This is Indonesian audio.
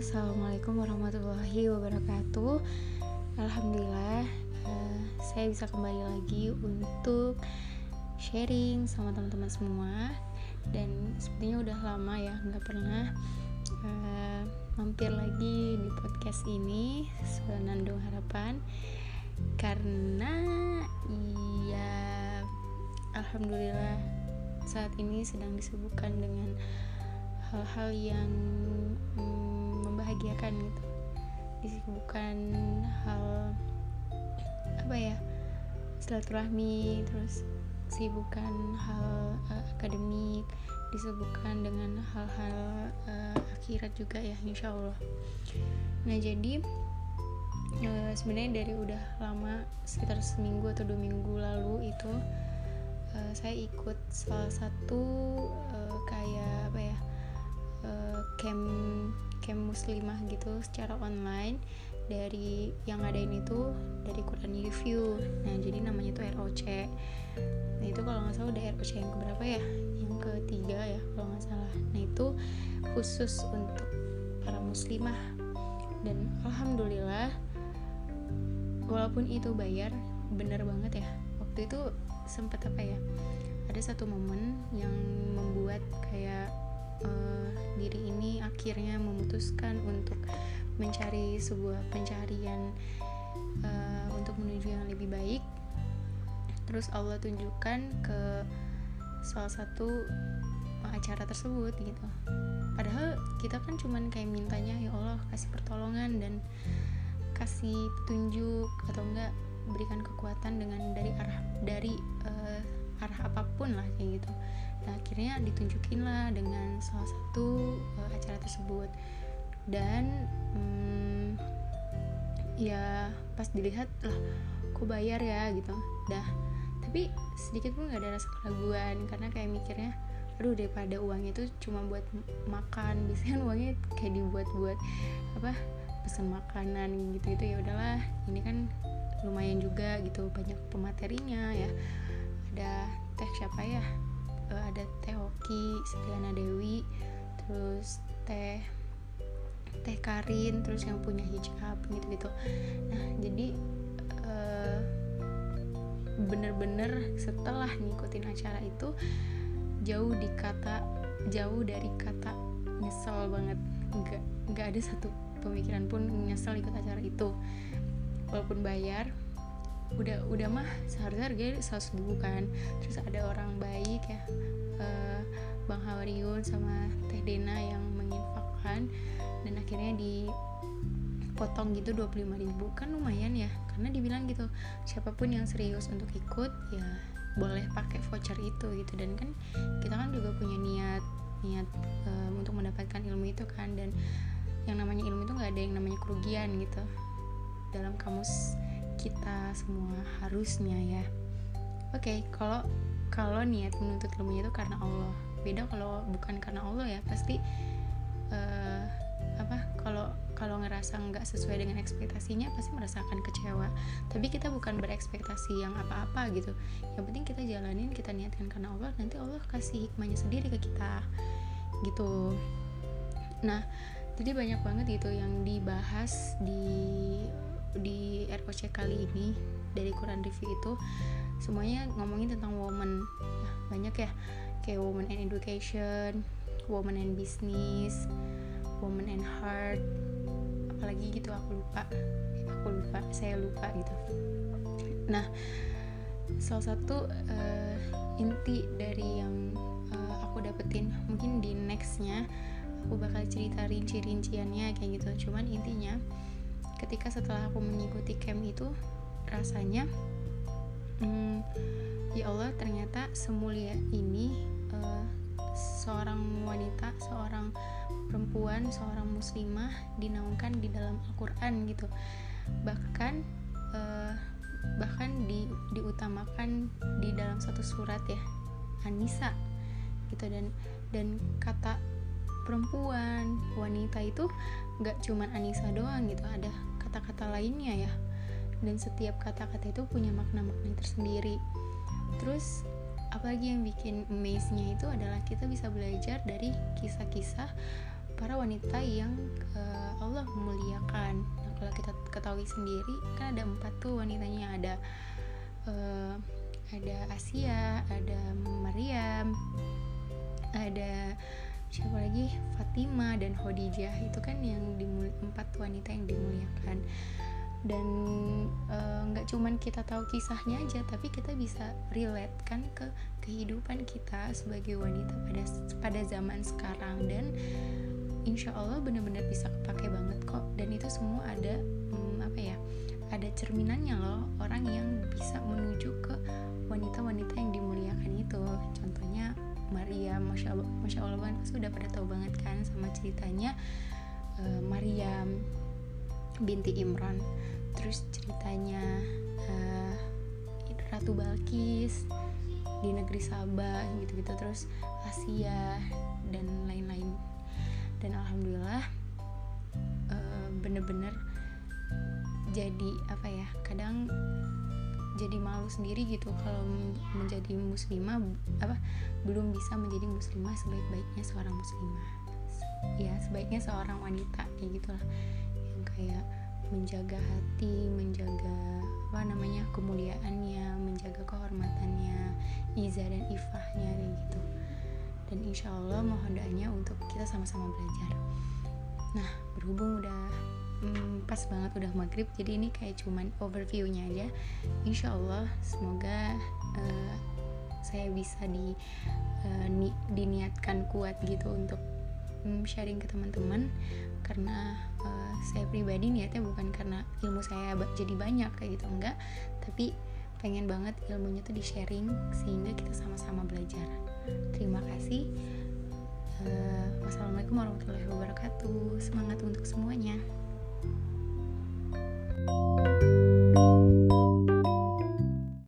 Assalamualaikum warahmatullahi wabarakatuh. Alhamdulillah uh, Saya bisa kembali lagi untuk sharing sama teman-teman semua. Dan sepertinya udah lama ya nggak pernah uh, mampir lagi di podcast ini Senandung Harapan. Karena ya Alhamdulillah saat ini sedang disebutkan dengan hal-hal yang hmm, membahagiakan gitu. Disibukkan hal apa ya silaturahmi terus sibukan hal uh, akademik disebutkan dengan hal-hal uh, akhirat juga ya insya Allah. Nah jadi uh, sebenarnya dari udah lama sekitar seminggu atau dua minggu lalu itu uh, saya ikut salah satu uh, kayak apa ya uh, camp camp muslimah gitu secara online dari yang ngadain itu dari Quran Review. Nah jadi namanya itu ROC nah itu kalau nggak salah udah ROC yang keberapa ya? Yang ketiga ya kalau nggak salah. Nah itu khusus untuk para muslimah. Dan alhamdulillah walaupun itu bayar bener banget ya. Waktu itu sempet apa ya? Ada satu momen yang membuat kayak uh, diri ini akhirnya memutuskan untuk mencari sebuah pencarian uh, untuk menuju yang lebih baik. Terus Allah tunjukkan ke salah satu acara tersebut gitu. Padahal kita kan cuman kayak mintanya ya Allah kasih pertolongan dan kasih petunjuk atau enggak berikan kekuatan dengan dari arah dari uh, arah apa pun lah kayak gitu akhirnya ditunjukin lah dengan salah satu uh, acara tersebut. Dan hmm, ya pas dilihat lah kok bayar ya? gitu. Dah. Tapi sedikit pun gak ada rasa keraguan karena kayak mikirnya aduh daripada uangnya itu cuma buat makan. Biasanya uangnya kayak dibuat buat apa pesan makanan gitu gitu ya udahlah ini kan lumayan juga gitu banyak pematerinya ya. Ada teh siapa ya? Uh, ada teh Oki Setiana Dewi terus teh teh Karin terus yang punya hijab gitu gitu nah jadi uh, bener-bener setelah ngikutin acara itu jauh di kata jauh dari kata nyesel banget. Nggak nggak ada satu pemikiran pun nyesel ikut acara itu. Walaupun bayar udah udah mah seharusnya harganya seratus ribu kan. Terus ada orang baik ya uh, bang Hawariun sama teh Dena yang menginfakkan dan akhirnya dipotong gitu 25 ribu. Kan lumayan ya karena dibilang gitu siapa pun yang serius untuk ikut ya boleh pakai voucher itu gitu. Dan kan kita kan juga punya niat niat um, untuk mendapatkan ilmu itu kan. Dan yang namanya ilmu itu nggak ada yang namanya kerugian gitu. Dalam kamus kita semua harusnya ya. Oke okay, kalau kalau niat menuntut ilmunya itu karena Allah. Beda kalau bukan karena Allah ya pasti uh, apa kalau kalau ngerasa nggak sesuai dengan ekspektasinya pasti merasakan kecewa. Tapi kita bukan berekspektasi yang apa-apa gitu. Yang penting kita jalanin kita niatkan karena Allah nanti Allah kasih hikmahnya sendiri ke kita gitu. Nah jadi banyak banget gitu yang dibahas di di ROC kali ini dari Quran Review itu semuanya ngomongin tentang woman ya, banyak ya kayak woman and education woman and business woman and heart apalagi gitu aku lupa aku lupa saya lupa gitu. Nah salah satu uh, inti dari yang uh, aku dapetin mungkin di nextnya aku bakal cerita rinci-rinciannya kayak gitu. Cuman intinya ketika setelah aku mengikuti camp itu rasanya hmm, ya Allah ternyata semulia ini uh, seorang wanita seorang perempuan seorang muslimah dinaungkan di dalam Al-Quran gitu. Bahkan uh, bahkan di, diutamakan di dalam satu surat ya Anissa gitu. Dan dan kata perempuan wanita itu nggak cuman Anissa doang gitu ada kata-kata lainnya ya. Dan setiap kata-kata itu punya makna-makna tersendiri. Terus apalagi yang bikin amaze-nya itu adalah kita bisa belajar dari kisah-kisah para wanita yang uh, Allah memuliakan. Nah kalau kita ketahui sendiri kan ada empat tuh wanitanya. Ada uh, ada Asia ada Maryam ada siapa lagi Fatima dan Khadijah itu kan yang empat wanita yang dimuliakan. Dan eh, nggak uh, cuman kita tahu kisahnya aja tapi kita bisa relate kan ke kehidupan kita sebagai wanita pada pada zaman sekarang. Dan insya Allah benar-benar bisa kepake banget kok. Dan itu semua ada hmm, apa ya ada cerminannya loh orang yang bisa menuju ke wanita-wanita yang dimuliakan itu. Contohnya Maria masya Allah masya Allah kan sudah pada tahu banget kan sama ceritanya uh, Maryam binti Imran. Terus ceritanya uh, Ratu Balkis di negeri Sabah gitu-gitu. Terus Asia dan lain-lain. Dan alhamdulillah uh, bener-bener jadi apa ya kadang jadi malu sendiri gitu. Kalau menjadi muslimah apa belum bisa menjadi muslimah sebaik-baiknya seorang muslimah. Ya sebaiknya seorang wanita kayak gitulah. Yang kayak menjaga hati menjaga apa namanya kemuliaannya menjaga kehormatannya iza dan ifahnya kayak gitu. Dan insya Allah mohon doanya untuk kita sama-sama belajar. Nah berhubung udah hmm, pas banget udah maghrib jadi ini kayak cuman overviewnya aja. Insya Allah semoga uh, saya bisa di uh, ni, diniatkan kuat gitu untuk um, sharing ke teman-teman. Karena uh, saya pribadi niatnya bukan karena ilmu saya jadi banyak kayak gitu enggak. Tapi pengen banget ilmunya tuh di sharing sehingga kita sama-sama belajar. Terima kasih. Uh, wassalamualaikum warahmatullahi wabarakatuh. Semangat untuk semuanya Música